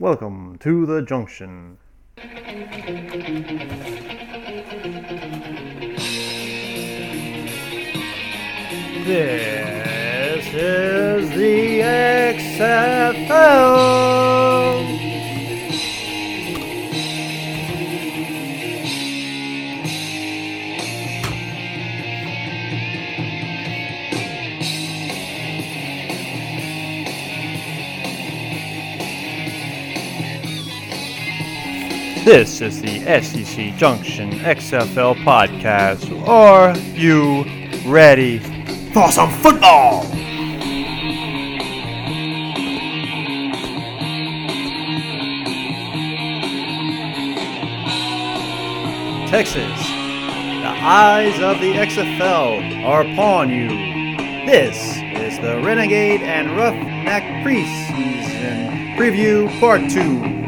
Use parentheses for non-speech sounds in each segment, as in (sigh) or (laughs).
Welcome to the junction. This is the XFL. This is the SEC Junction XFL podcast. Are you ready for some football? Texas, the eyes of the XFL are upon you. This is the Renegade and Roughneck preseason preview part two.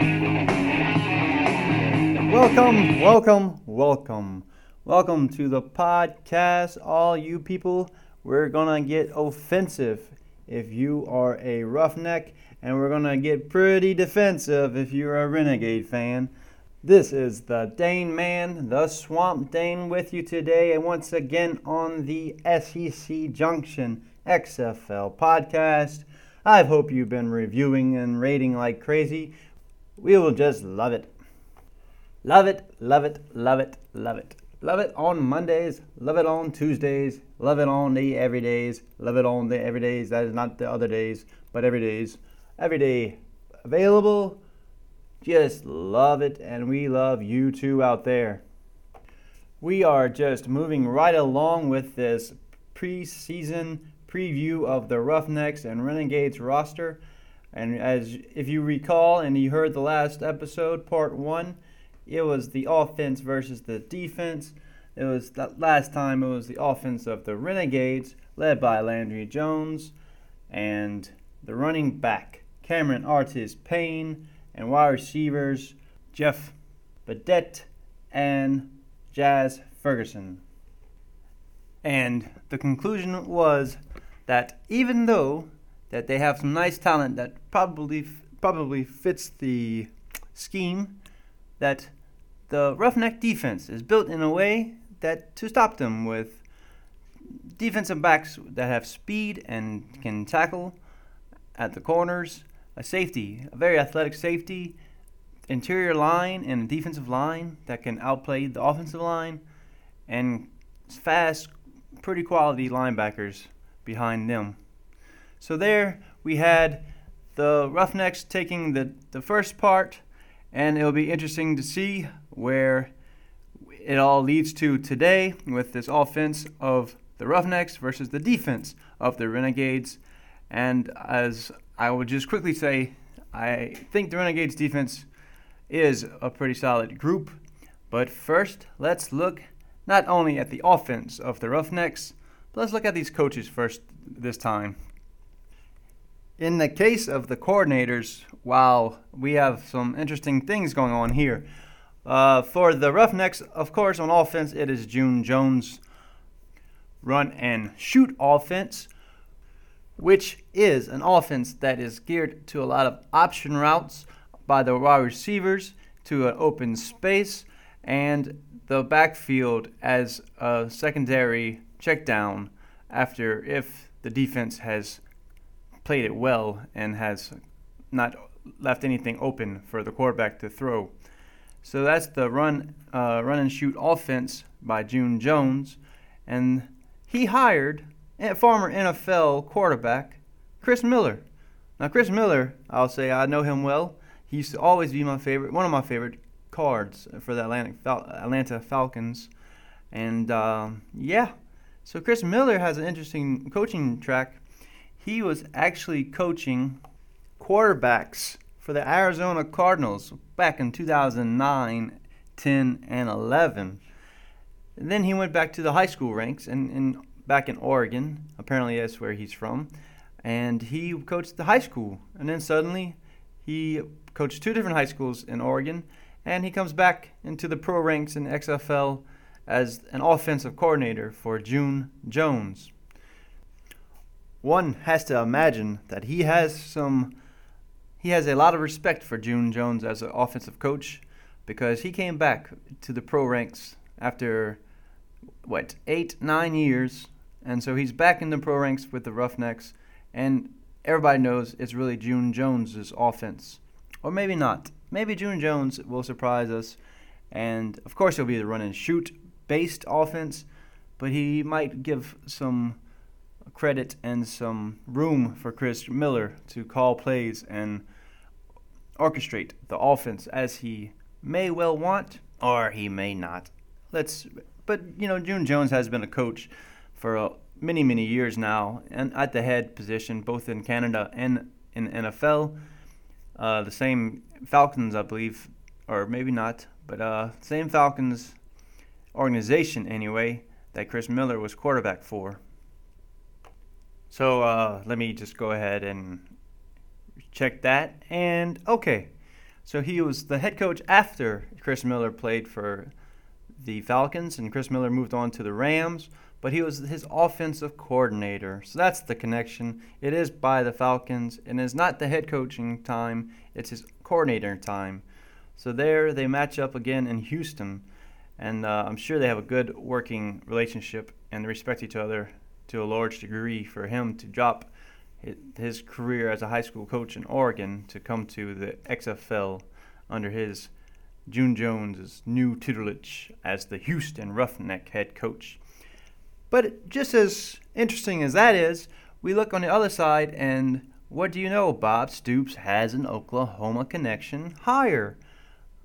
Welcome, welcome, welcome. Welcome to the podcast, all you people. We're gonna get offensive if you are a roughneck, and we're gonna get pretty defensive if you're a renegade fan. This is the Dane Man, the Swamp Dane, with you today, and once again on the SEC Junction XFL podcast. I hope you've been reviewing and rating like crazy. We will just love it. Love it, love it, love it, love it. Love it on Mondays, love it on Tuesdays, love it on the everydays, love it on the everydays. That is not the other days, but every days. Every day available. Just love it, and we love you too out there. We are just moving right along with this preseason preview of the Roughnecks and Renegades roster. And as if you recall, and you heard the last episode, part one, it was the offense versus the defense. It was that last time it was the offense of the Renegades, led by Landry Jones, and the running back Cameron Artis Payne, and wide receivers Jeff Badet and Jazz Ferguson. And the conclusion was that even though that they have some nice talent that probably probably fits the scheme, that the roughneck defense is built in a way that to stop them with defensive backs that have speed and can tackle at the corners, a safety, a very athletic safety, interior line and a defensive line that can outplay the offensive line, and fast, pretty quality linebackers behind them. So there we had the Roughnecks taking the, the first part, and it'll be interesting to see where it all leads to today with this offense of the Roughnecks versus the defense of the Renegades. And as I would just quickly say, I think the Renegades defense is a pretty solid group. But first, let's look not only at the offense of the Roughnecks, but let's look at these coaches first this time. In the case of the coordinators, wow, we have some interesting things going on here. Uh, for the Roughnecks, of course, on offense, it is June Jones' run and shoot offense, which is an offense that is geared to a lot of option routes by the wide receivers to an open space and the backfield as a secondary check down after if the defense has played it well and has not left anything open for the quarterback to throw. So that's the run, uh, run and shoot offense by June Jones, and he hired former NFL quarterback Chris Miller. Now Chris Miller, I'll say I know him well. He used to always be my favorite, one of my favorite cards for the Atlantic Fal- Atlanta Falcons, and um, yeah. So Chris Miller has an interesting coaching track. He was actually coaching quarterbacks for the Arizona Cardinals back in 2009, 10, and 11. And then he went back to the high school ranks and, and back in Oregon. Apparently, that's where he's from. And he coached the high school. And then suddenly, he coached two different high schools in Oregon. And he comes back into the pro ranks in XFL as an offensive coordinator for June Jones. One has to imagine that he has some he has a lot of respect for June Jones as an offensive coach because he came back to the pro ranks after what eight nine years, and so he's back in the pro ranks with the Roughnecks, and everybody knows it's really June Jones's offense, or maybe not. Maybe June Jones will surprise us, and of course he'll be the run and shoot based offense, but he might give some credit and some room for Chris Miller to call plays and orchestrate the offense as he may well want or he may not. Let's but you know June Jones has been a coach for uh, many many years now and at the head position both in Canada and in NFL. Uh, the same Falcons, I believe, or maybe not, but uh, same Falcons organization anyway that Chris Miller was quarterback for. So uh, let me just go ahead and check that. And okay, so he was the head coach after Chris Miller played for the Falcons, and Chris Miller moved on to the Rams. But he was his offensive coordinator. So that's the connection. It is by the Falcons, and it's not the head coaching time, it's his coordinator time. So there they match up again in Houston. And uh, I'm sure they have a good working relationship and respect each other to a large degree for him to drop his career as a high school coach in Oregon to come to the XFL under his June Jones's new tutelage as the Houston Roughneck head coach. But just as interesting as that is, we look on the other side and what do you know? Bob Stoops has an Oklahoma connection higher.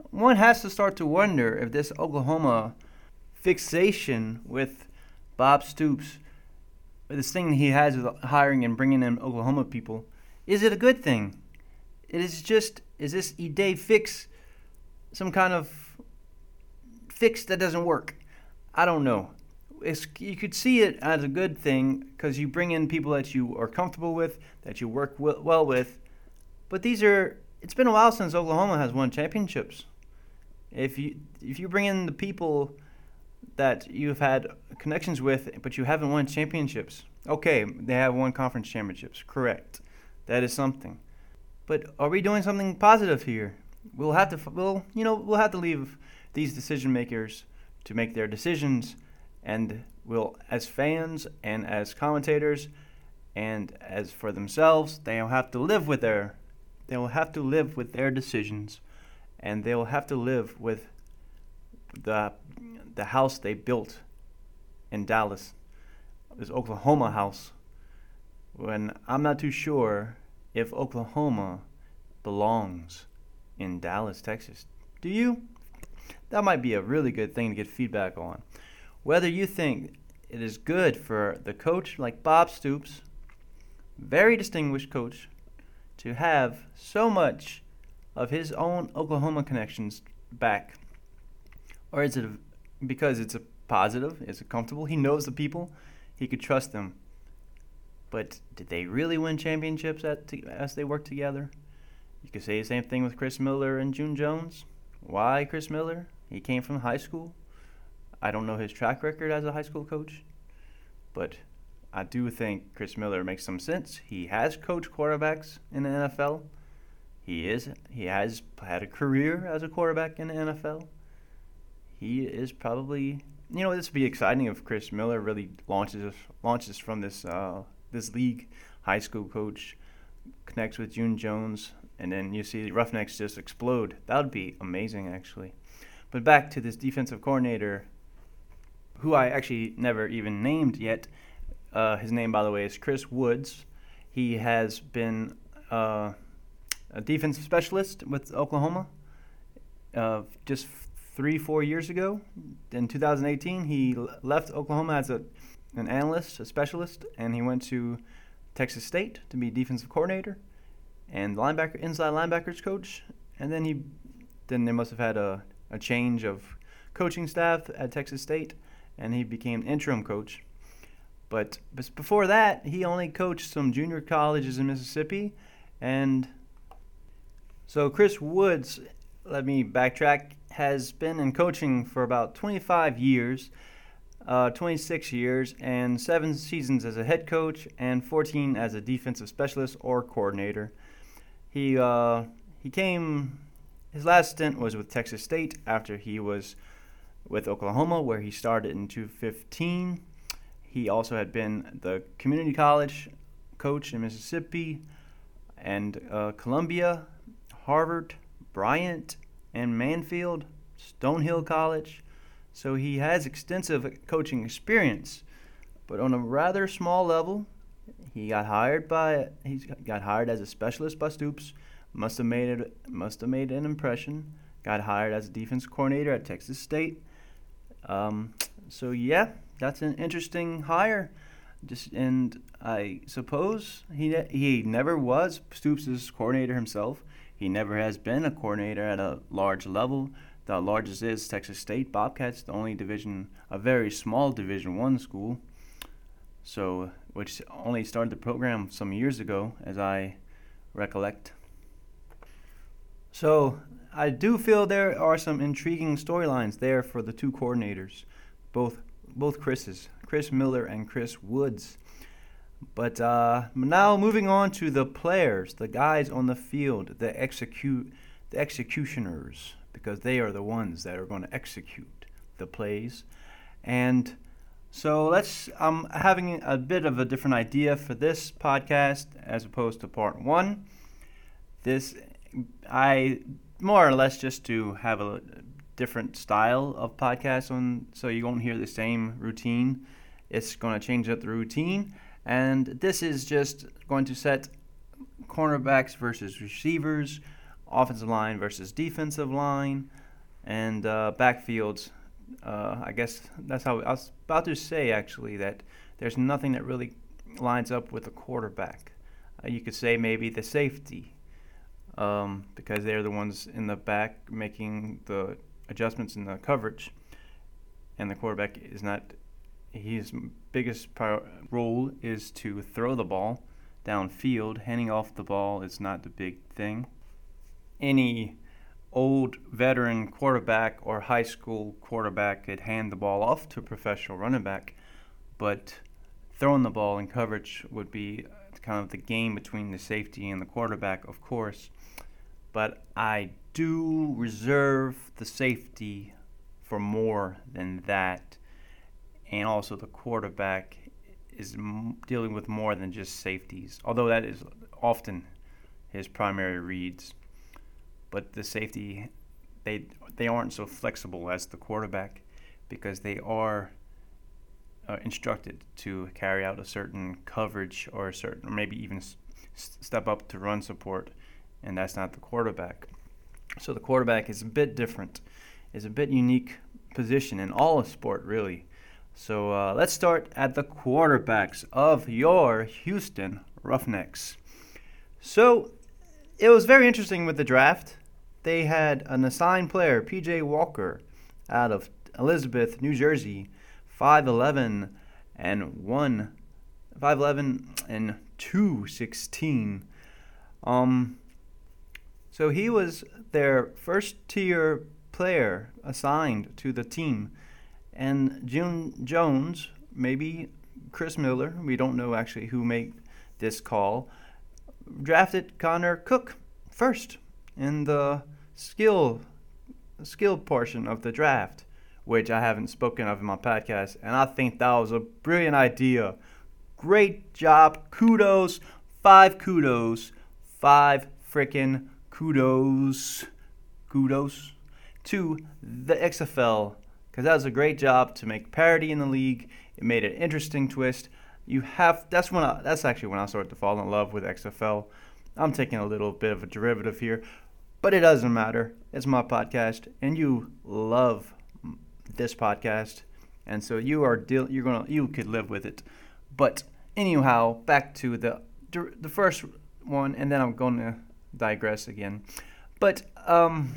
One has to start to wonder if this Oklahoma fixation with Bob Stoops this thing he has with hiring and bringing in Oklahoma people, is it a good thing? It is just, is this E-Day fix some kind of fix that doesn't work? I don't know. It's, you could see it as a good thing because you bring in people that you are comfortable with, that you work well with. But these are, it's been a while since Oklahoma has won championships. If you if you bring in the people that you've had connections with, but you haven't won championships. Okay, they have won conference championships. Correct. That is something. But are we doing something positive here? We'll have to, we'll, you know, we'll have to leave these decision makers to make their decisions, and we'll, as fans and as commentators, and as for themselves, they'll have to live with their, they will have to live with their decisions, and they will have to live with the the house they built in Dallas, this Oklahoma house, when I'm not too sure if Oklahoma belongs in Dallas, Texas. Do you? That might be a really good thing to get feedback on. Whether you think it is good for the coach like Bob Stoops, very distinguished coach, to have so much of his own Oklahoma connections back, or is it because it's a positive, it's a comfortable. He knows the people, he could trust them. But did they really win championships at, as they worked together? You could say the same thing with Chris Miller and June Jones. Why Chris Miller? He came from high school. I don't know his track record as a high school coach, but I do think Chris Miller makes some sense. He has coached quarterbacks in the NFL. He is he has had a career as a quarterback in the NFL he is probably you know this would be exciting if Chris Miller really launches launches from this uh, this league high school coach connects with June Jones and then you see the Roughnecks just explode. That would be amazing actually. But back to this defensive coordinator who I actually never even named yet. Uh, his name, by the way, is Chris Woods. He has been uh, a defensive specialist with Oklahoma. Uh, just three, four years ago. In 2018, he left Oklahoma as a, an analyst, a specialist, and he went to Texas State to be defensive coordinator and linebacker, inside linebackers coach. And then he, then they must have had a, a change of coaching staff at Texas State, and he became interim coach. But, but before that, he only coached some junior colleges in Mississippi, and so Chris Woods. Let me backtrack has been in coaching for about 25 years, uh, 26 years, and seven seasons as a head coach and 14 as a defensive specialist or coordinator. he uh, he came. His last stint was with Texas State after he was with Oklahoma, where he started in 2015. He also had been the community college coach in Mississippi and uh, Columbia, Harvard, Bryant, and Manfield, Stonehill College. So he has extensive coaching experience, but on a rather small level. He got hired by he got hired as a specialist by Stoops. Must have made it must have made an impression. Got hired as a defense coordinator at Texas State. Um, so yeah, that's an interesting hire. Just and I suppose he he never was Stoops' coordinator himself. He never has been a coordinator at a large level. The largest is Texas State Bobcats, the only division, a very small Division One school. So, which only started the program some years ago, as I recollect. So, I do feel there are some intriguing storylines there for the two coordinators, both both Chris's, Chris Miller and Chris Woods. But uh, now moving on to the players, the guys on the field, the execute, the executioners, because they are the ones that are going to execute the plays. And so let's. I'm having a bit of a different idea for this podcast as opposed to part one. This, I more or less just to have a different style of podcast on, so you won't hear the same routine. It's going to change up the routine and this is just going to set cornerbacks versus receivers, offensive line versus defensive line, and uh, backfields. Uh, I guess that's how I was about to say actually that there's nothing that really lines up with a quarterback. Uh, you could say maybe the safety, um, because they're the ones in the back making the adjustments in the coverage, and the quarterback is not his biggest role is to throw the ball downfield. Handing off the ball is not the big thing. Any old veteran quarterback or high school quarterback could hand the ball off to a professional running back, but throwing the ball in coverage would be kind of the game between the safety and the quarterback, of course. But I do reserve the safety for more than that and also the quarterback is m- dealing with more than just safeties, although that is often his primary reads. But the safety, they they aren't so flexible as the quarterback because they are uh, instructed to carry out a certain coverage or a certain, or maybe even s- step up to run support, and that's not the quarterback. So the quarterback is a bit different, is a bit unique position in all of sport really so uh, let's start at the quarterbacks of your Houston Roughnecks. So it was very interesting with the draft. They had an assigned player, PJ Walker, out of Elizabeth, New Jersey, 5'11 and 1, 5'11 and 216. Um, so he was their first tier player assigned to the team and June Jones, maybe Chris Miller, we don't know actually who made this call, drafted Connor Cook first in the skill skill portion of the draft, which I haven't spoken of in my podcast, and I think that was a brilliant idea. Great job. Kudos. Five kudos. Five freaking kudos. Kudos to the XFL because that was a great job to make parity in the league. It made an interesting twist. You have that's when I, that's actually when I started to fall in love with XFL. I'm taking a little bit of a derivative here, but it doesn't matter. It's my podcast, and you love this podcast, and so you are deal you're gonna you could live with it. But anyhow, back to the the first one, and then I'm going to digress again. But um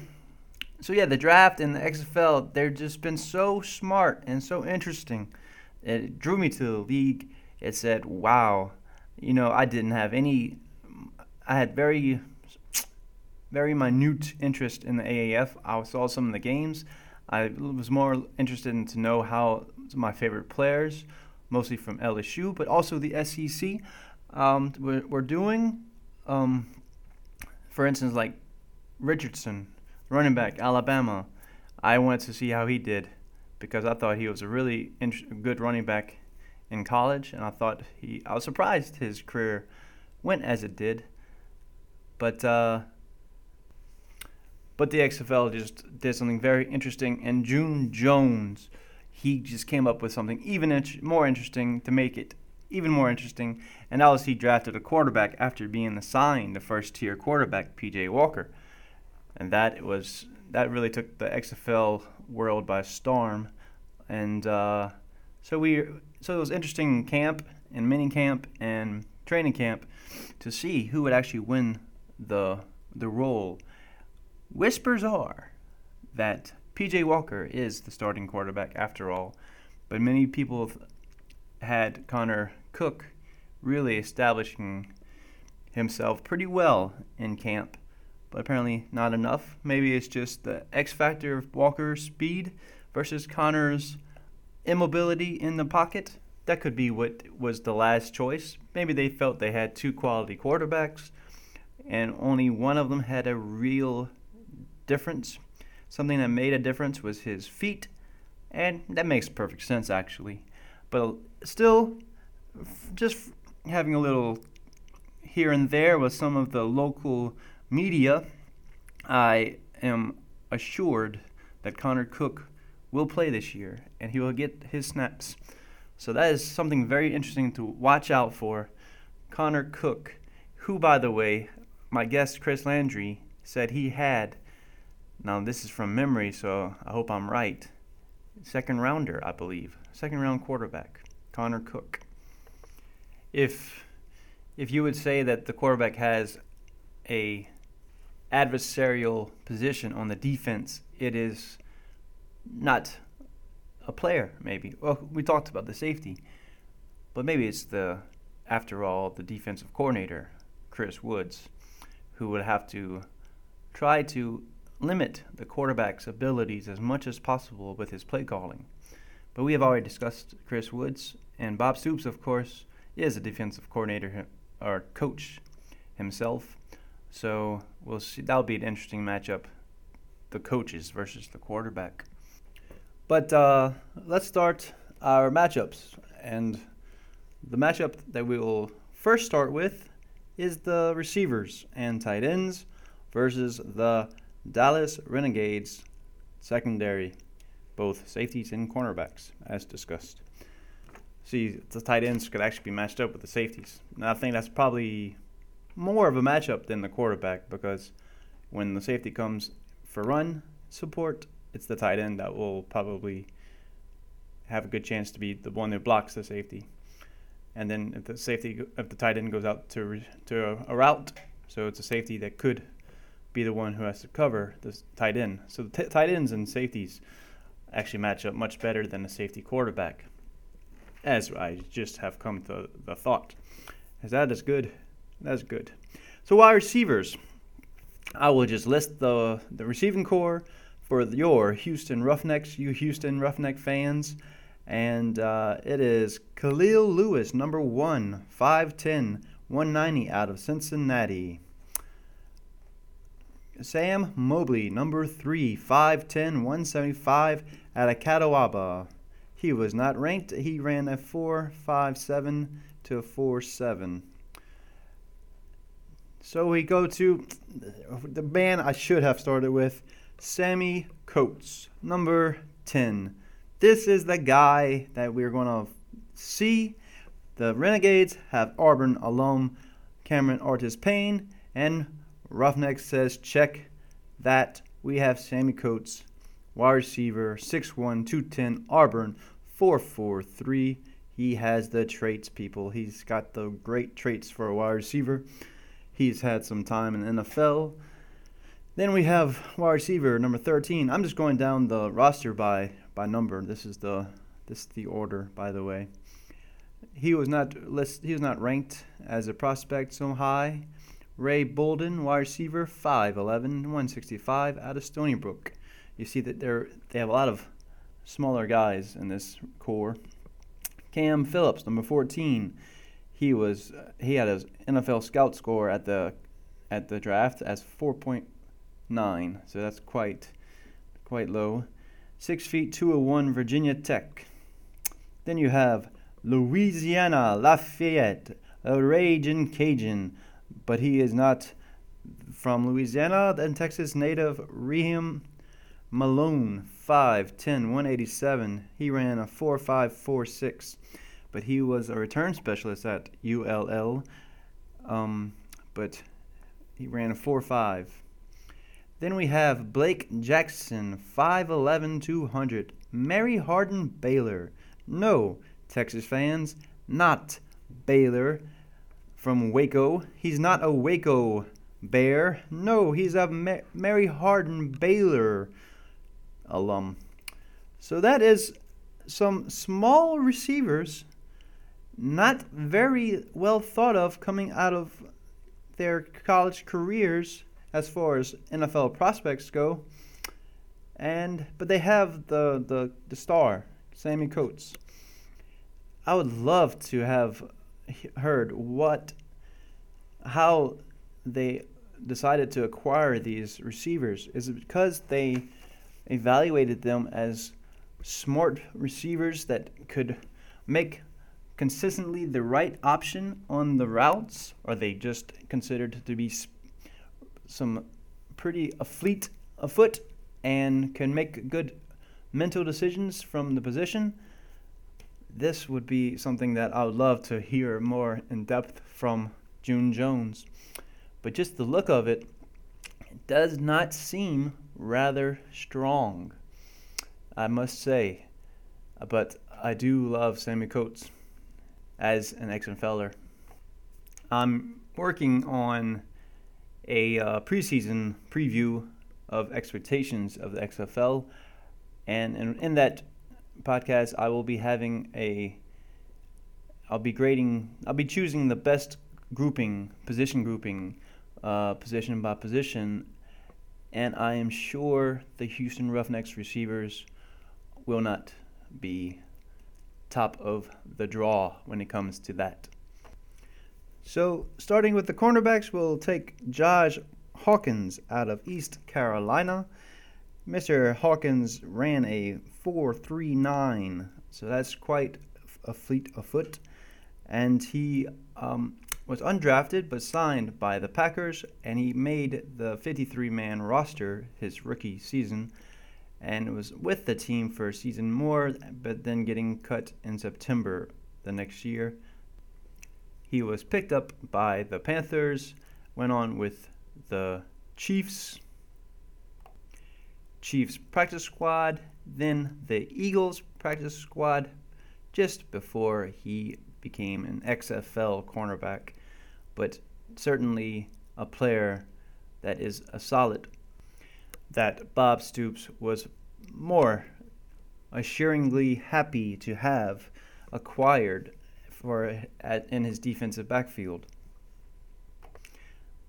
so yeah, the draft and the XFL, they've just been so smart and so interesting. It drew me to the league. It said, "Wow, you know, I didn't have any. I had very, very minute interest in the AAF. I saw some of the games. I was more interested in to know how my favorite players, mostly from LSU, but also the SEC, um, were, were doing." Um, for instance, like Richardson, running back, Alabama. I went to see how he did because I thought he was a really int- good running back in college, and I thought he. I was surprised his career went as it did, but uh, but the XFL just did something very interesting, and June Jones, he just came up with something even int- more interesting to make it even more interesting, and that was he drafted a quarterback after being assigned the first tier quarterback, PJ Walker, and that was that really took the XFL world by storm, and uh, so we so it was interesting camp and mini camp and training camp to see who would actually win the the role. Whispers are that PJ Walker is the starting quarterback after all, but many people had Connor Cook really establishing himself pretty well in camp, but apparently not enough. Maybe it's just the X factor of Walker's speed versus Connor's immobility in the pocket. That could be what was the last choice. Maybe they felt they had two quality quarterbacks and only one of them had a real difference. Something that made a difference was his feet, and that makes perfect sense actually. But still, just having a little here and there with some of the local media, I am assured that Connor Cook will play this year and he will get his snaps. So that is something very interesting to watch out for. Connor Cook, who, by the way, my guest Chris Landry said he had. Now, this is from memory, so I hope I'm right. Second rounder, I believe. Second round quarterback, Connor Cook if if you would say that the quarterback has a adversarial position on the defense, it is not a player, maybe. Well, we talked about the safety, but maybe it's the, after all, the defensive coordinator, Chris Woods, who would have to try to limit the quarterback's abilities as much as possible with his play calling. But we have already discussed Chris Woods and Bob Stoops, of course, is a defensive coordinator or coach himself. So we'll see. That'll be an interesting matchup, the coaches versus the quarterback. But uh, let's start our matchups, and the matchup that we will first start with is the receivers and tight ends versus the Dallas Renegades secondary, both safeties and cornerbacks, as discussed see the tight ends could actually be matched up with the safeties. And I think that's probably more of a matchup than the quarterback because when the safety comes for run support, it's the tight end that will probably have a good chance to be the one that blocks the safety. And then if the safety, if the tight end goes out to to a, route, so it's a safety that could be the one who has to cover the tight end. So the t- tight ends and safeties actually match up much better than a safety quarterback as I just have come to the thought. Is that as that is good. That's good. So wide receivers. I will just list the the receiving core for your Houston Roughnecks, you Houston Roughneck fans. And uh, it is Kahlil Lewis, number one, 5'10, 190 out of Cincinnati. Sam Mobley, number three, 5'10, 175 out of Catawba. He was not ranked. He ran a 4.57 to a 4.7. So we go to the band I should have started with Sammy Coates, number 10. This is the guy that we're going to see. The Renegades have Auburn alum Cameron Artis Payne, and Roughneck says, check that. We have Sammy Coates, wide receiver, 6'1, 210, Auburn, 443. He has the traits, people. He's got the great traits for a wide receiver. He's had some time in the NFL. Then we have wide receiver number 13. I'm just going down the roster by by number. This is the this is the order, by the way. He was not list, he was not ranked as a prospect so high. Ray Bolden, wide receiver, 5'11", 165 out of Stony Brook. You see that they're they have a lot of smaller guys in this core. Cam Phillips, number 14, he was he had his NFL scout score at the at the draft as 4.9, so that's quite quite low. Six feet 201, Virginia Tech. Then you have Louisiana Lafayette, a raging Cajun, but he is not from Louisiana. Then Texas native Raheem Malone, 5'10, 187. He ran a 4.546, but he was a return specialist at ULL. Um, but he ran a 4 5. Then we have Blake Jackson, 5'11, 200. Mary Hardin Baylor. No, Texas fans, not Baylor from Waco. He's not a Waco bear. No, he's a Ma- Mary Hardin Baylor alum. So that is some small receivers, not very well thought of coming out of their college careers as far as NFL prospects go. And but they have the the, the star, Sammy Coates. I would love to have heard what how they decided to acquire these receivers. Is it because they evaluated them as smart receivers that could make consistently the right option on the routes? Are they just considered to be some pretty fleet afoot and can make good mental decisions from the position? This would be something that I would love to hear more in depth from June Jones. But just the look of it, it does not seem rather strong, I must say. But I do love Sammy Coates as an XFLer. I'm working on a uh, preseason preview of expectations of the XFL, and in, in that podcast, I will be having a. I'll be grading. I'll be choosing the best grouping, position grouping, uh, position by position, and I am sure the Houston Roughnecks receivers will not be top of the draw when it comes to that. So, starting with the cornerbacks, we'll take Josh Hawkins out of East Carolina. Mr. Hawkins ran a 4.39, so that's quite a fleet of foot. And he um, was undrafted but signed by the Packers, and he made the 53 man roster his rookie season and was with the team for a season more, but then getting cut in September the next year. He was picked up by the Panthers, went on with the Chiefs, Chiefs practice squad, then the Eagles practice squad, just before he became an XFL cornerback, but certainly a player that is a solid that Bob Stoops was more assuringly happy to have acquired for at, in his defensive backfield.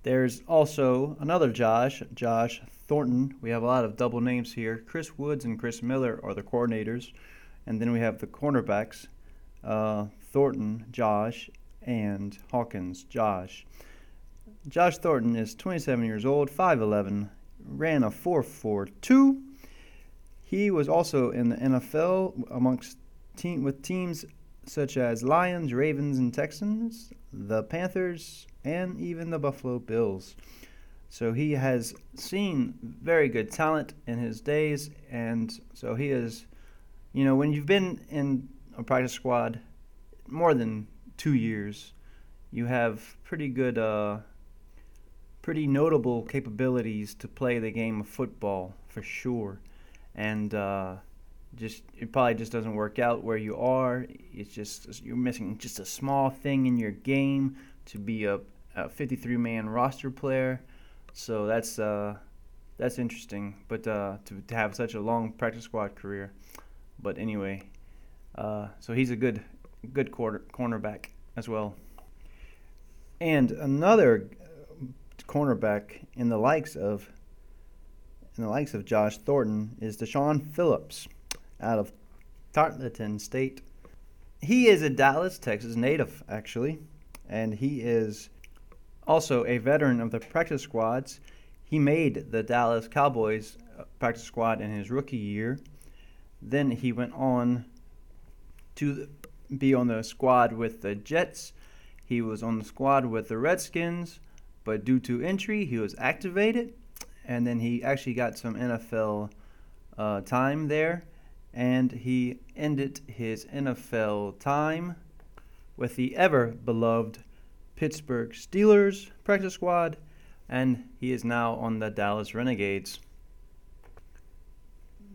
There's also another Josh, Josh Thornton. We have a lot of double names here. Chris Woods and Chris Miller are the coordinators, and then we have the cornerbacks, uh, Thornton, Josh, and Hawkins, Josh. Josh Thornton is 27 years old, 5'11, ran a 4.42. He was also in the NFL amongst team with teams such as Lions, Ravens, and Texans, the Panthers, and even the Buffalo Bills. So he has seen very good talent in his days, and so he is, you know, when you've been in a practice squad more than two years, you have pretty good uh, pretty notable capabilities to play the game of football for sure, and uh, just it probably just doesn't work out where you are. It's just you're missing just a small thing in your game to be a, a 53 man roster player. So that's uh, that's interesting, but uh, to, to have such a long practice squad career. But anyway, uh, so he's a good good quarter cornerback as well. And another cornerback in the likes of in the likes of Josh Thornton is Deshaun Phillips out of Tarleton State. He is a Dallas, Texas native, actually, and he is also a veteran of the practice squads. He made the Dallas Cowboys uh, practice squad in his rookie year. Then he went on to be on the squad with the Jets. He was on the squad with the Redskins, but due to injury, he was activated, and then he actually got some NFL uh, time there, and he ended his NFL time with the ever beloved Pittsburgh Steelers practice squad, and he is now on the Dallas Renegades.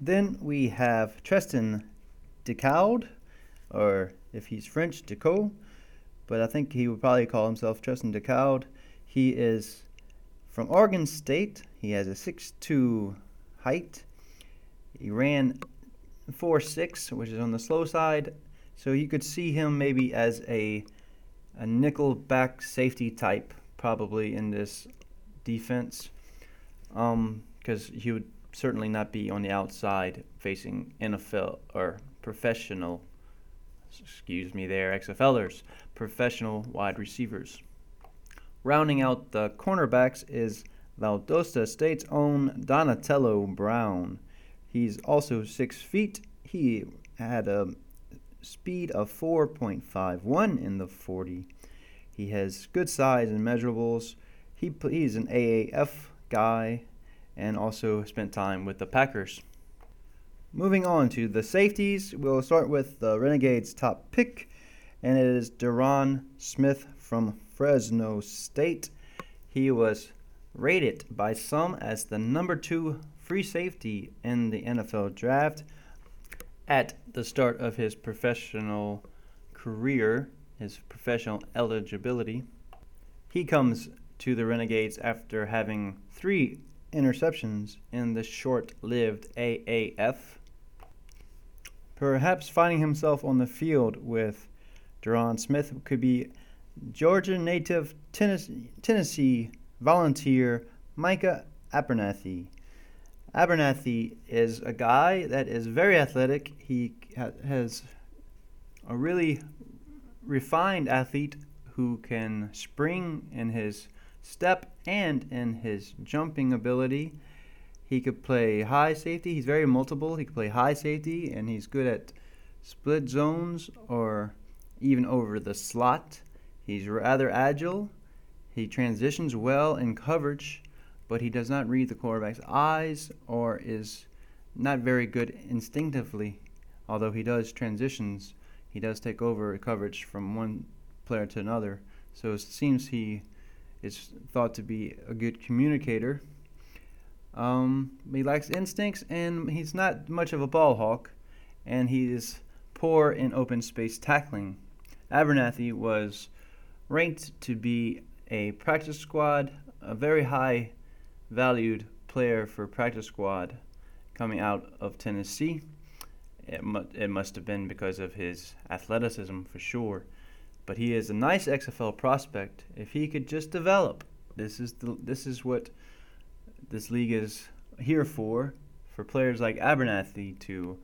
Then we have Tristan Decaud, or if he's French, Decaux, but I think he would probably call himself Tristan Decaud. He is from Oregon State. He has a 6'2 height. He ran 4'6, which is on the slow side. So you could see him maybe as a a nickel back safety type probably in this defense because um, he would certainly not be on the outside facing NFL or professional, excuse me, there, XFLers, professional wide receivers. Rounding out the cornerbacks is Valdosta State's own Donatello Brown. He's also six feet. He had a speed of 4.51 in the 40. He has good size and measurables. He, he's an AAF guy and also spent time with the Packers. Moving on to the safeties, we'll start with the Renegades' top pick, and it is Derron Smith from Fresno State. He was rated by some as the number two free safety in the NFL draft at the start of his professional career, his professional eligibility. He comes to the Renegades after having three interceptions in the short lived AAF. Perhaps finding himself on the field with Derron Smith could be Georgia native Tennessee, Tennessee volunteer Micah Abernathy. Abernathy is a guy that is very athletic. He ha- has a really refined athlete who can spring in his step and in his jumping ability. He could play high safety. He's very multiple. He could play high safety, and he's good at split zones or even over the slot. He's rather agile. He transitions well in coverage but he does not read the quarterback's eyes or is not very good instinctively. Although he does transitions, he does take over coverage from one player to another. So it seems he is thought to be a good communicator. Um, he lacks instincts, and he's not much of a ball hawk, and he is poor in open space tackling. Abernathy was ranked to be a practice squad, a very high valued player for practice squad coming out of Tennessee. It, mu- it must have been because of his athleticism for sure. But he is a nice XFL prospect. If he could just develop, this is the, this is what this league is here for, for players like Abernathy to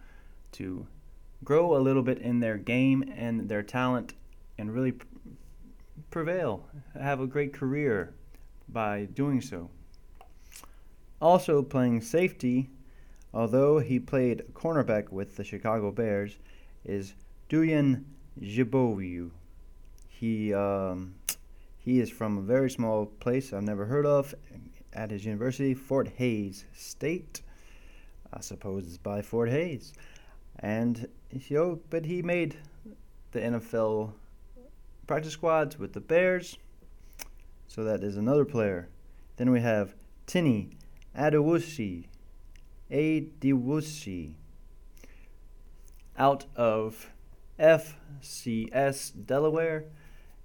to grow a little bit in their game and their talent and really prevail, have a great career by doing so. Also playing safety, although he played cornerback with the Chicago Bears, is Doyin Jibowu. He um, he is from a very small place I've never heard of at his university, Fort Hays State. I suppose it's by Fort Hays. And you know, but he made the NFL practice squads with the Bears. So that is another player. Then we have Tenny Adewusi, Adewusi, out of FCS Delaware,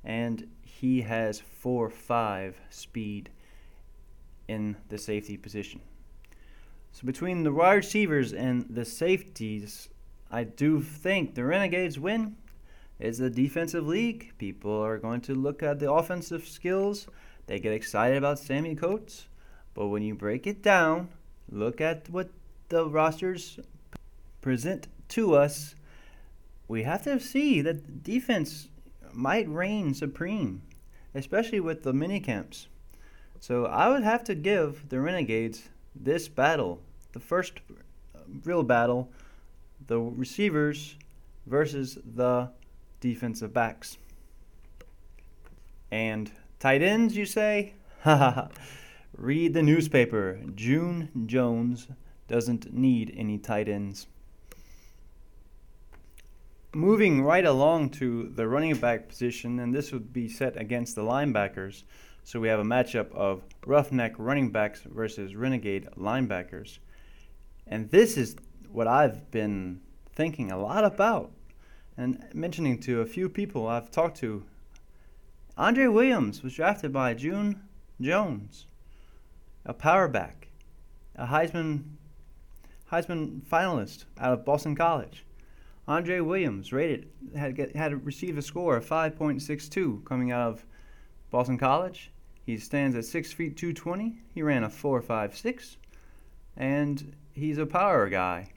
and he has 4 5 speed in the safety position. So between the wide receivers and the safeties, I do think the Renegades win. It's a defensive league. People are going to look at the offensive skills. They get excited about Sammy Coates. But when you break it down, look at what the rosters present to us, we have to see that defense might reign supreme. especially with the mini camps. So I would have to give the Renegades this battle, the first real battle, the receivers versus the defensive backs. And tight ends, you say? (laughs) Read the newspaper. June Jones doesn't need any tight ends. Moving right along to the running back position, and this would be set against the linebackers. So we have a matchup of roughneck running backs versus renegade linebackers. And this is what I've been thinking a lot about and mentioning to a few people I've talked to. Andre Williams was drafted by June Jones, a power back, a Heisman Heisman finalist out of Boston College. Andre Williams rated had get, had received a score of 5.62 coming out of Boston College. He stands at 6 feet 220. He ran a 4.56 and he's a power guy.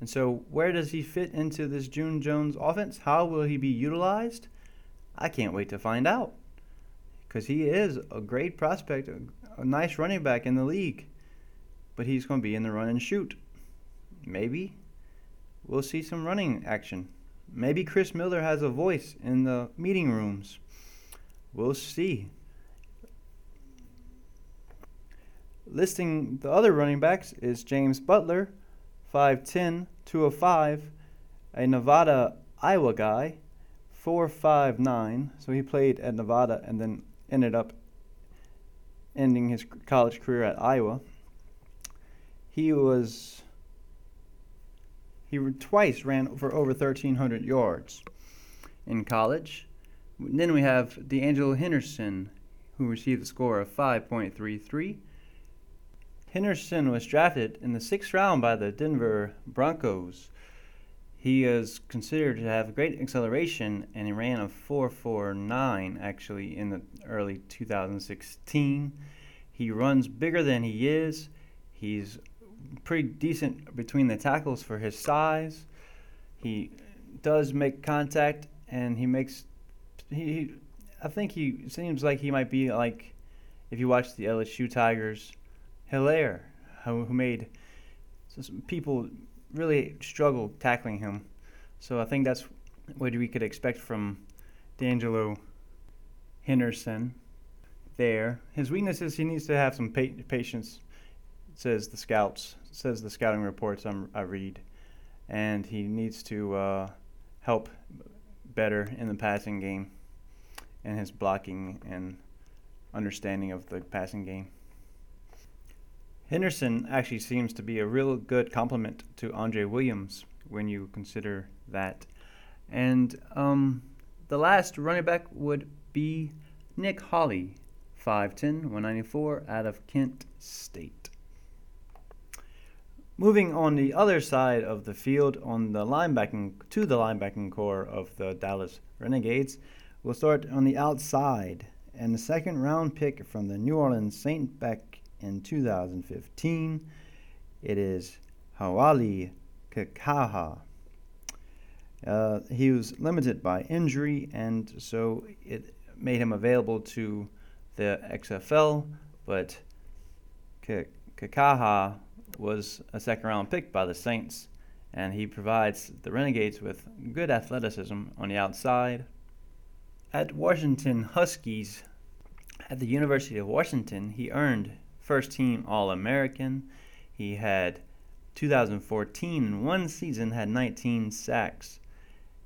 And so, where does he fit into this June Jones offense? How will he be utilized? I can't wait to find out. Because he is a great prospect, a, a nice running back in the league. But he's going to be in the run and shoot. Maybe we'll see some running action. Maybe Chris Miller has a voice in the meeting rooms. We'll see. Listing the other running backs is James Butler, 5'10, 205, a Nevada, Iowa guy, 4'5'9. So he played at Nevada and then ended up ending his college career at Iowa. He was he twice ran for over 1,300 yards in college. Then we have D'Angelo Henderson, who received a score of 5.33 Henderson was drafted in the sixth round by the Denver Broncos. He is considered to have great acceleration, and he ran a 4.49 actually in the early 2016. He runs bigger than he is. He's pretty decent between the tackles for his size. He does make contact, and he makes he. I think he seems like he might be like if you watch the LSU Tigers Helaire, who, who made people really struggle tackling him. So I think that's what we could expect from D'Angelo Henderson there. His weakness is he needs to have some pa- patience, says the scouts, says the scouting reports I'm, i read. And he needs to uh, help better in the passing game and his blocking and understanding of the passing game. Henderson actually seems to be a real good complement to Andre Williams when you consider that. And um, the last running back would be Nick Holley, 5'10, 194, out of Kent State. Moving on the other side of the field, on the linebacking to the linebacking core of the Dallas Renegades, we'll start on the outside. And the second round pick from the New Orleans Saint back in 2015. It is Hau'oli Kikaha. Uh, he was limited by injury, and so it made him available to the XFL, but Kikaha was a second round pick by the Saints, and he provides the Renegades with good athleticism on the outside. At Washington Huskies, at the University of Washington, he earned first team All American. He had 2014 in one season had 19 sacks.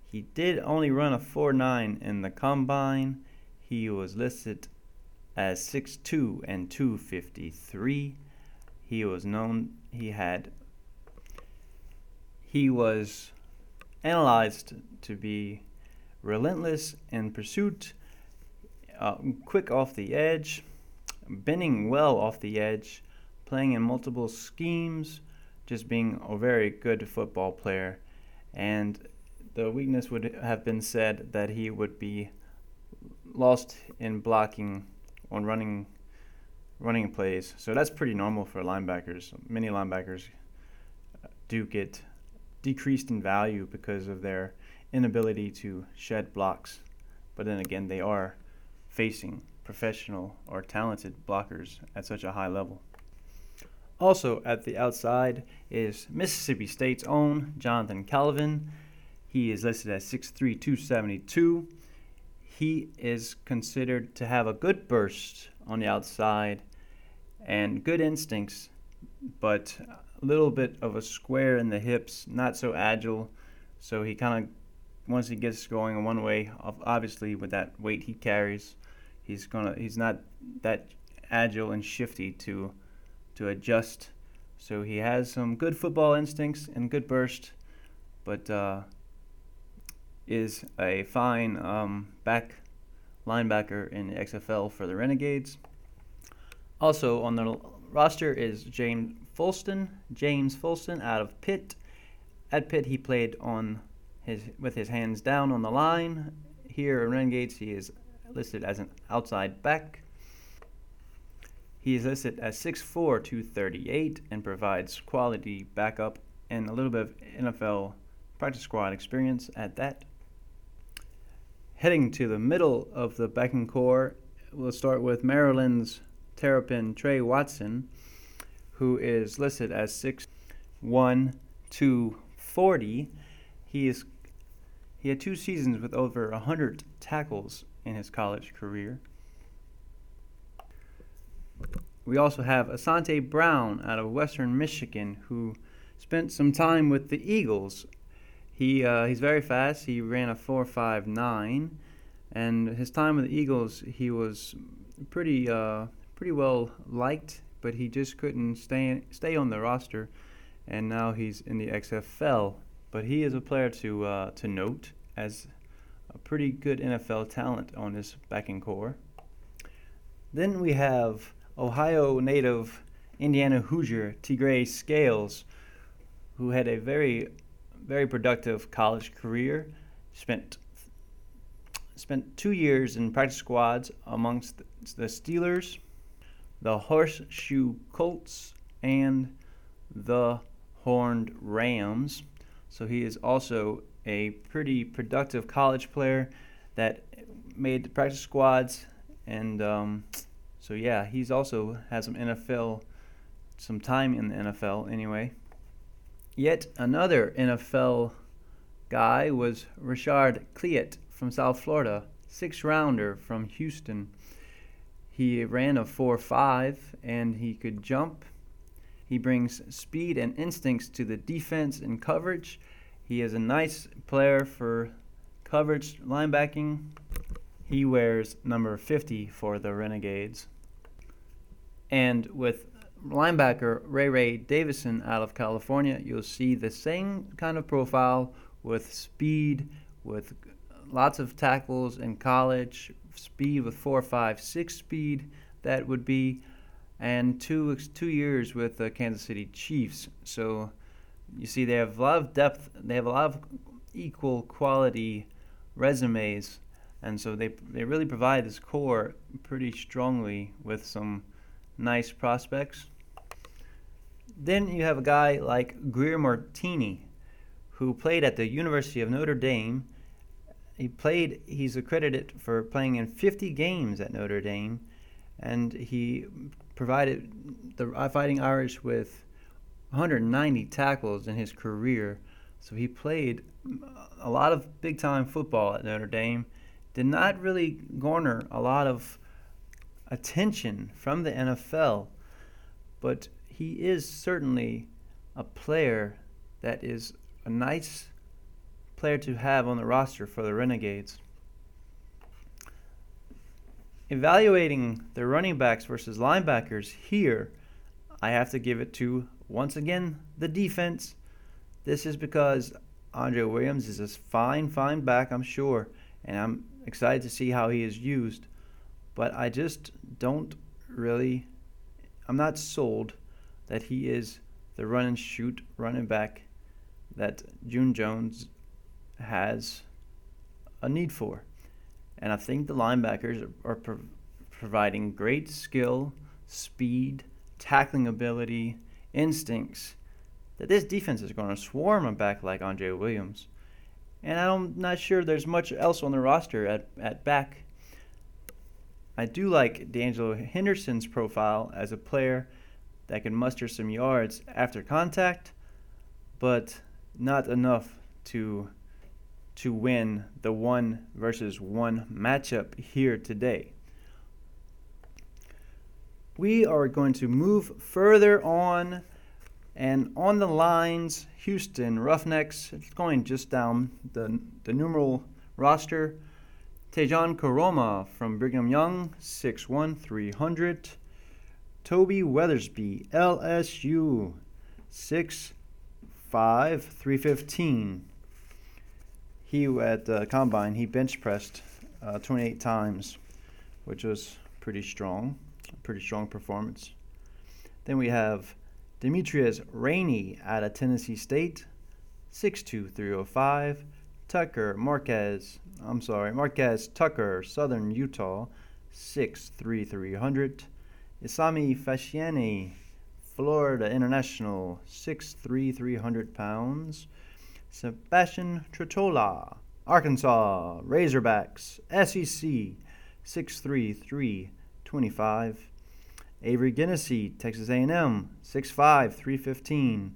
He did only run a 4.9 in the combine. He was listed as 6'2 and 253. He was known he had he was analyzed to be relentless in pursuit, uh, quick off the edge, bending well off the edge, playing in multiple schemes, just being a very good football player. And the weakness would have been said that he would be lost in blocking on running running plays. So that's pretty normal for linebackers. Many linebackers uh, do get decreased in value because of their inability to shed blocks But then again, they are facing professional or talented blockers at such a high level. Also at the outside is Mississippi State's own Jonathan Calvin. He is listed as 6'3", 272. He is considered to have a good burst on the outside and good instincts, but a little bit of a square in the hips, not so agile. So he kind of, once he gets going in one way, obviously with that weight he carries, he's gonna he's not that agile and shifty to to adjust. So he has some good football instincts and good burst, but uh, is a fine um, back linebacker in the XFL for the Renegades. Also on the roster is James Folston, James Folston out of Pitt. At Pitt, he played on his with his hands down on the line. Here in Renegades, he is listed as an outside back. He is listed as 6'4", 238, and provides quality backup and a little bit of NFL practice squad experience at that. Heading to the middle of the backing core, we'll start with Maryland's Terrapin Trey Watson, who is listed as 6'1", 240. He is he had two seasons with over 100 tackles in his college career. We also have Asantay Brown out of Western Michigan, who spent some time with the Eagles. He uh, he's very fast. He ran a 4.59, and his time with the Eagles, he was pretty uh, pretty well liked, but he just couldn't stay stay on the roster, and now he's in the XFL. But he is a player to uh, to note as a pretty good NFL talent on his backing core. Then we have Ohio native Indiana Hoosier Tegray Scales, who had a very, very productive college career. Spent spent two years in practice squads amongst the Steelers, the Horseshoe Colts, and the Horned Rams. So he is also a pretty productive college player that made the practice squads, and um, so yeah, he's also has some NFL, some time in the NFL anyway. Yet another NFL guy was Rashard Cleat from South Florida, six rounder from Houston. He ran a 4 5 and he could jump. He brings speed and instincts to the defense and coverage he is a nice player for coverage linebacking. He wears number 50 for the Renegades. And with linebacker Ray Ray Davison out of California, you'll see the same kind of profile with speed, with lots of tackles in college, speed with four, five, six speed. That would be, and two two years with the Kansas City Chiefs. So you see they have a lot of depth they have a lot of equal quality resumes and so they they really provide this core pretty strongly with some nice prospects. Then you have a guy like Greer Martini who played at the University of Notre Dame. He played he's accredited for playing in 50 games at Notre Dame and he provided the uh, Fighting Irish with 190 tackles in his career. So he played a lot of big time football at Notre Dame. Did not really garner a lot of attention from the NFL, but he is certainly a player that is a nice player to have on the roster for the Renegades. Evaluating the running backs versus linebackers here, I have to give it to once again, the defense. This is because Andre Williams is a fine, fine back, I'm sure, and I'm excited to see how he is used. But I just don't really, I'm not sold that he is the run and shoot running back that June Jones has a need for. And I think the linebackers are pro- providing great skill, speed, tackling ability, instincts that this defense is going to swarm a back like Andre Williams. and I'm not sure there's much else on the roster at, at back. I do like D'Angelo Henderson's profile as a player that can muster some yards after contact, but not enough to to win the one versus one matchup here today. We are going to move further on and on the lines, Houston Roughnecks, it's going just down the, the numeral roster. Tejan Koroma from Brigham Young, 6'1, 300. Toby Weathersby, LSU, 6'5, 315. He, at the combine, he bench pressed uh, 28 times, which was pretty strong, pretty strong performance. Then we have Demetrius Rhaney out of Tennessee State, 6'2", 305. Tucker Marquez, I'm sorry, Marquez Tucker, Southern Utah, 6'3", 300. Isame Faciane, Florida International, 6'3", 300 pounds. Sebastian Tretola, Arkansas Razorbacks, SEC, 6'3", 325. Avery Gennesy, Texas A&M, 6'5", 315.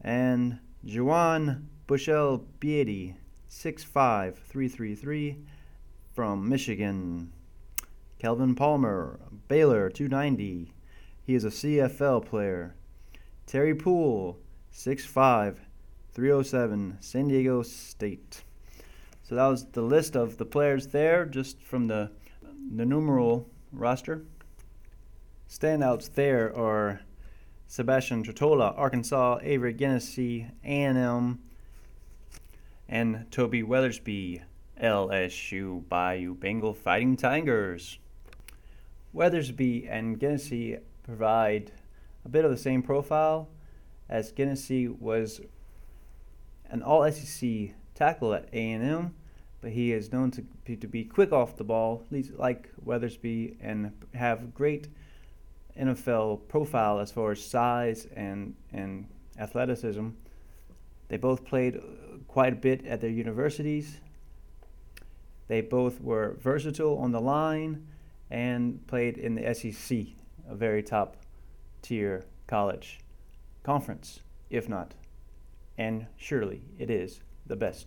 And Juwann Bushell Beatty, 6'5", 333 from Michigan. Kelvin Palmer, Baylor, 290. He is a CFL player. Terry Poole, 6'5", 307, San Diego State. So that was the list of the players there, just from the the numeral roster. Standouts there are Sebastian Tretola, Arkansas, Avery Gennesy, A&M, and Toby Weathersby, LSU Bayou Bengal Fighting Tigers. Weathersby and Gennesy provide a bit of the same profile as Gennesy was an all SEC tackle at A&M, but he is known to be, to be quick off the ball, like Weathersby, and have great NFL profile as far as size and, and athleticism. They both played uh, quite a bit at their universities. They both were versatile on the line and played in the SEC, a very top tier college conference, if not. And surely it is the best.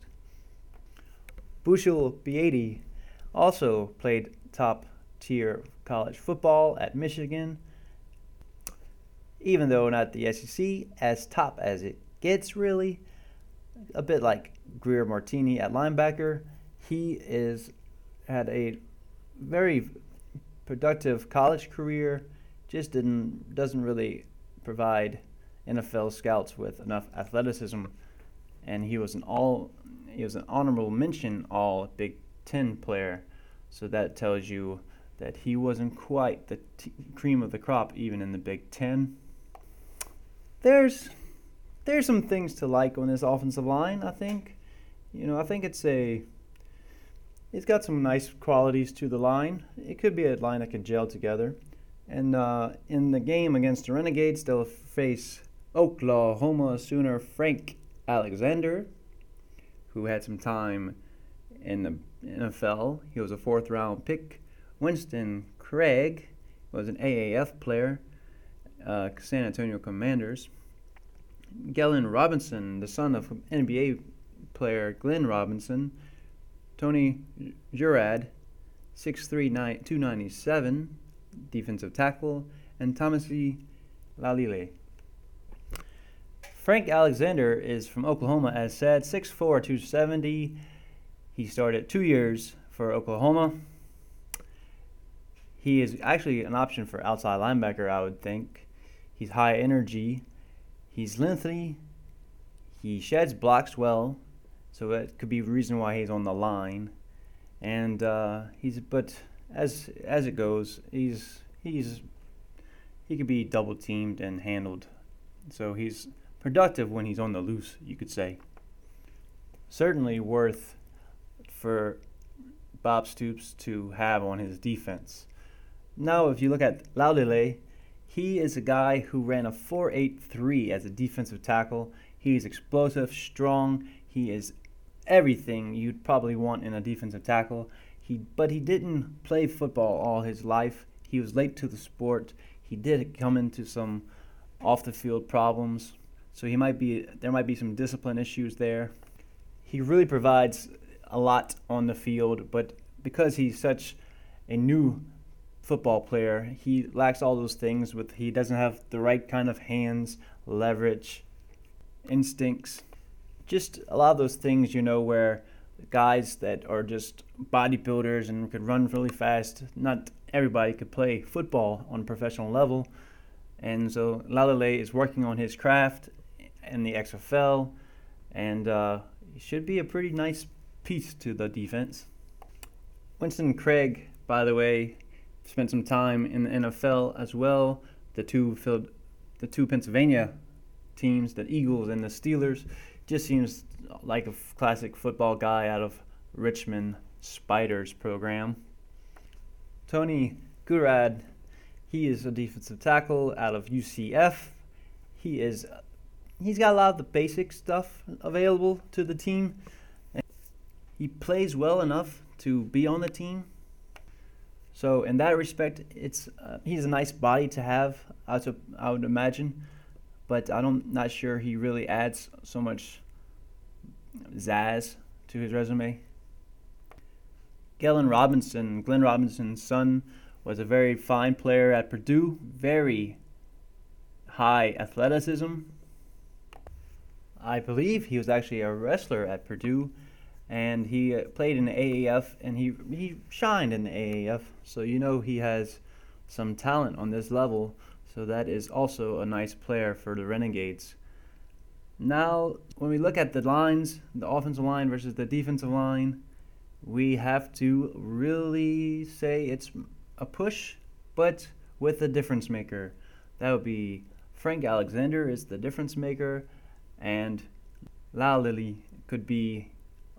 Bushell Beatty also played top tier college football at Michigan even though not the SEC, as top as it gets, really. A bit like Greer Martini at linebacker. He is had a very productive college career, just didn't doesn't really provide NFL scouts with enough athleticism, and he was an all he was an honorable mention All Big Ten player, so that tells you that he wasn't quite the t- cream of the crop even in the Big Ten there's there's some things to like on this offensive line. I think, you know, I think it's a it's got some nice qualities to the line. It could be a line that can gel together. And uh, in the game against the Renegades, they'll face Oklahoma Sooner Frank Alexander, who had some time in the NFL. He was a fourth round pick. Winston Craig was an AAF player uh, San Antonio Commanders. Gelen Robinson, the son of NBA player Glenn Robinson. Tony Guerad, 6'3", 297, defensive tackle. And Thomas E. Lalile. Frank Alexander is from Oklahoma, as said, 6'4", 270. He started two years for Oklahoma. He is actually an option for outside linebacker, I would think. He's high energy. He's lengthy. He sheds blocks well, so that could be reason why he's on the line. And uh, he's but as as it goes, he's he's he could be double teamed and handled. So he's productive when he's on the loose, you could say. Certainly worth for Bob Stoops to have on his defense. Now, if you look at Laulile, he is a guy who ran a 4.83 as a defensive tackle. He is explosive, strong. He is everything you'd probably want in a defensive tackle. He, but he didn't play football all his life. He was late to the sport. He did come into some off the field problems, so he might be there might be some discipline issues there. He really provides a lot on the field, but because he's such a new football player, he lacks all those things with he doesn't have the right kind of hands, leverage, instincts, just a lot of those things, you know, where guys that are just bodybuilders and could run really fast, not everybody could play football on a professional level. And so Laulile is working on his craft in the XFL, and uh, should be a pretty nice piece to the defense. Winston Craig, by the way, spent some time in the NFL as well. The two filled, the two Pennsylvania teams, the Eagles and the Steelers, just seems like a classic football guy out of Richmond Spiders program. Tony Guerad, he is a defensive tackle out of UCF. He is he's got a lot of the basic stuff available to the team. He plays well enough to be on the team. So in that respect, it's uh, he's a nice body to have. I, I would imagine, but I'm not sure he really adds so much zazz to his resume. Gelen Robinson, Glenn Robinson's son, was a very fine player at Purdue, very high athleticism. I believe he was actually a wrestler at Purdue, and he uh, played in the AAF, and he he shined in the AAF. So you know he has some talent on this level. So that is also a nice player for the Renegades. Now, when we look at the lines, the offensive line versus the defensive line, we have to really say it's a push, but with a difference maker. That would be Frank Alexander is the difference maker, and Laulile could be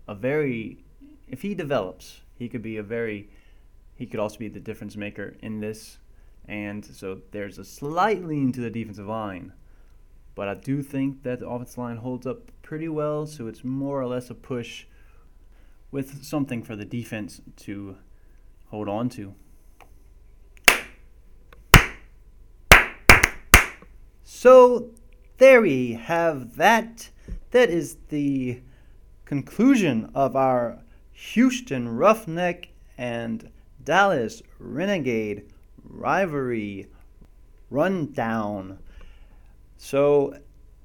a very, if he develops, he could be a very, he could also be the difference maker in this. And so there's a slight lean to the defensive line. But I do think that the offensive line holds up pretty well, so it's more or less a push with something for the defense to hold on to. So there we have that. That is the conclusion of our Houston Roughneck and Dallas Renegade rivalry rundown. So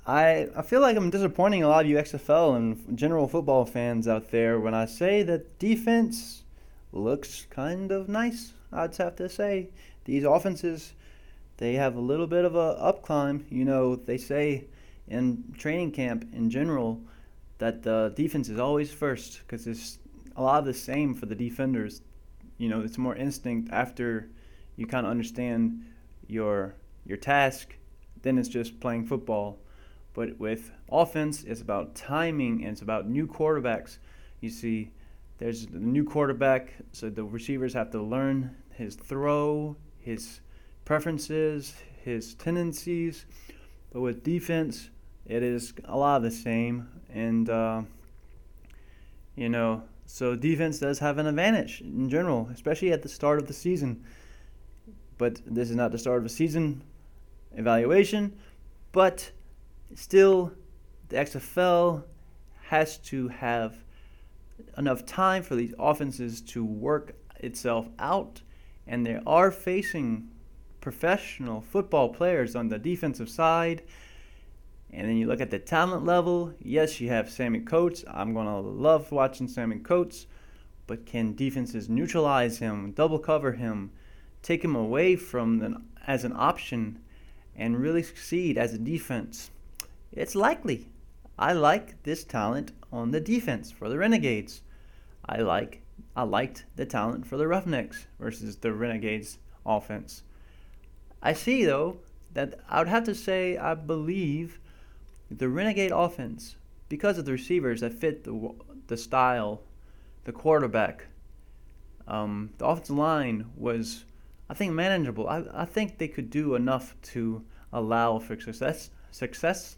I I feel like I'm disappointing a lot of you XFL and general football fans out there when I say that defense looks kind of nice. I'd have to say these offenses they have a little bit of a up climb. You know, they say in training camp in general that the defense is always first because it's a lot of the same for the defenders. You know, it's more instinct after you kind of understand your your task then it's just playing football. But with offense, it's about timing and it's about new quarterbacks. You see, there's the new quarterback, so the receivers have to learn his throw, his preferences, his tendencies. But with defense, it is a lot of the same. And, uh, you know, so defense does have an advantage in general, especially at the start of the season. But this is not the start of a season evaluation, but still, the XFL has to have enough time for these offenses to work itself out, and they are facing professional football players on the defensive side. And then you look at the talent level. Yes, you have Sammy Coates. I'm going to love watching Sammy Coates. But can defenses neutralize him, double cover him, take him away from them as an option and really succeed as a defense? It's likely. I like this talent on the defense for the Renegades. I like I liked the talent for the Roughnecks versus the Renegades offense. I see though that I would have to say I believe the Renegade offense because of the receivers that fit the the style, the quarterback, um, the offensive line was I think manageable. I, I think they could do enough to allow for success. Success.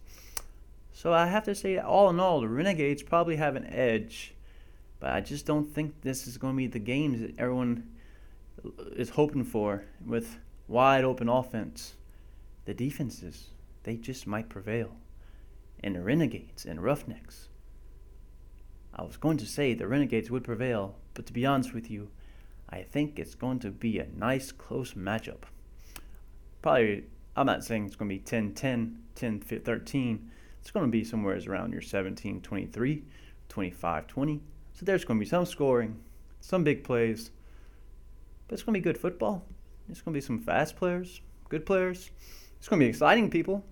So I have to say, all in all, the Renegades probably have an edge. But I just don't think this is going to be the games that everyone is hoping for with wide open offense. The defenses, they just might prevail. And the Renegades and Roughnecks. I was going to say the Renegades would prevail, but to be honest with you, I think it's going to be a nice close matchup. Probably, I'm not saying it's going to be 10 10, 10 13. It's going to be somewhere around your 17 23, 25 20. So there's going to be some scoring, some big plays, but it's going to be good football. It's going to be some fast players, good players. It's going to be exciting, people.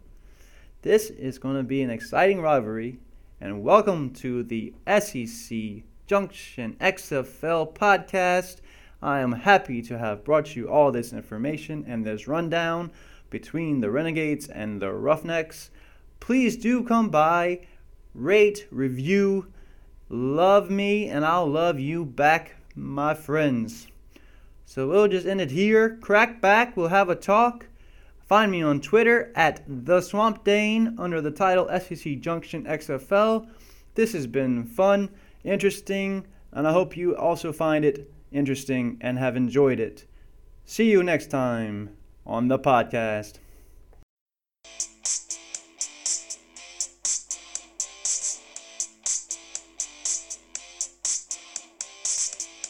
This is going to be an exciting rivalry, and welcome to the SEC Junction XFL podcast. I am happy to have brought you all this information and this rundown between the Renegades and the Roughnecks. Please do come by, rate, review, love me, and I'll love you back, my friends. So we'll just end it here. Crack back, we'll have a talk. Find me on Twitter at the Swamp Dane under the title SEC Junction XFL. This has been fun, interesting, and I hope you also find it interesting and have enjoyed it. See you next time on the podcast.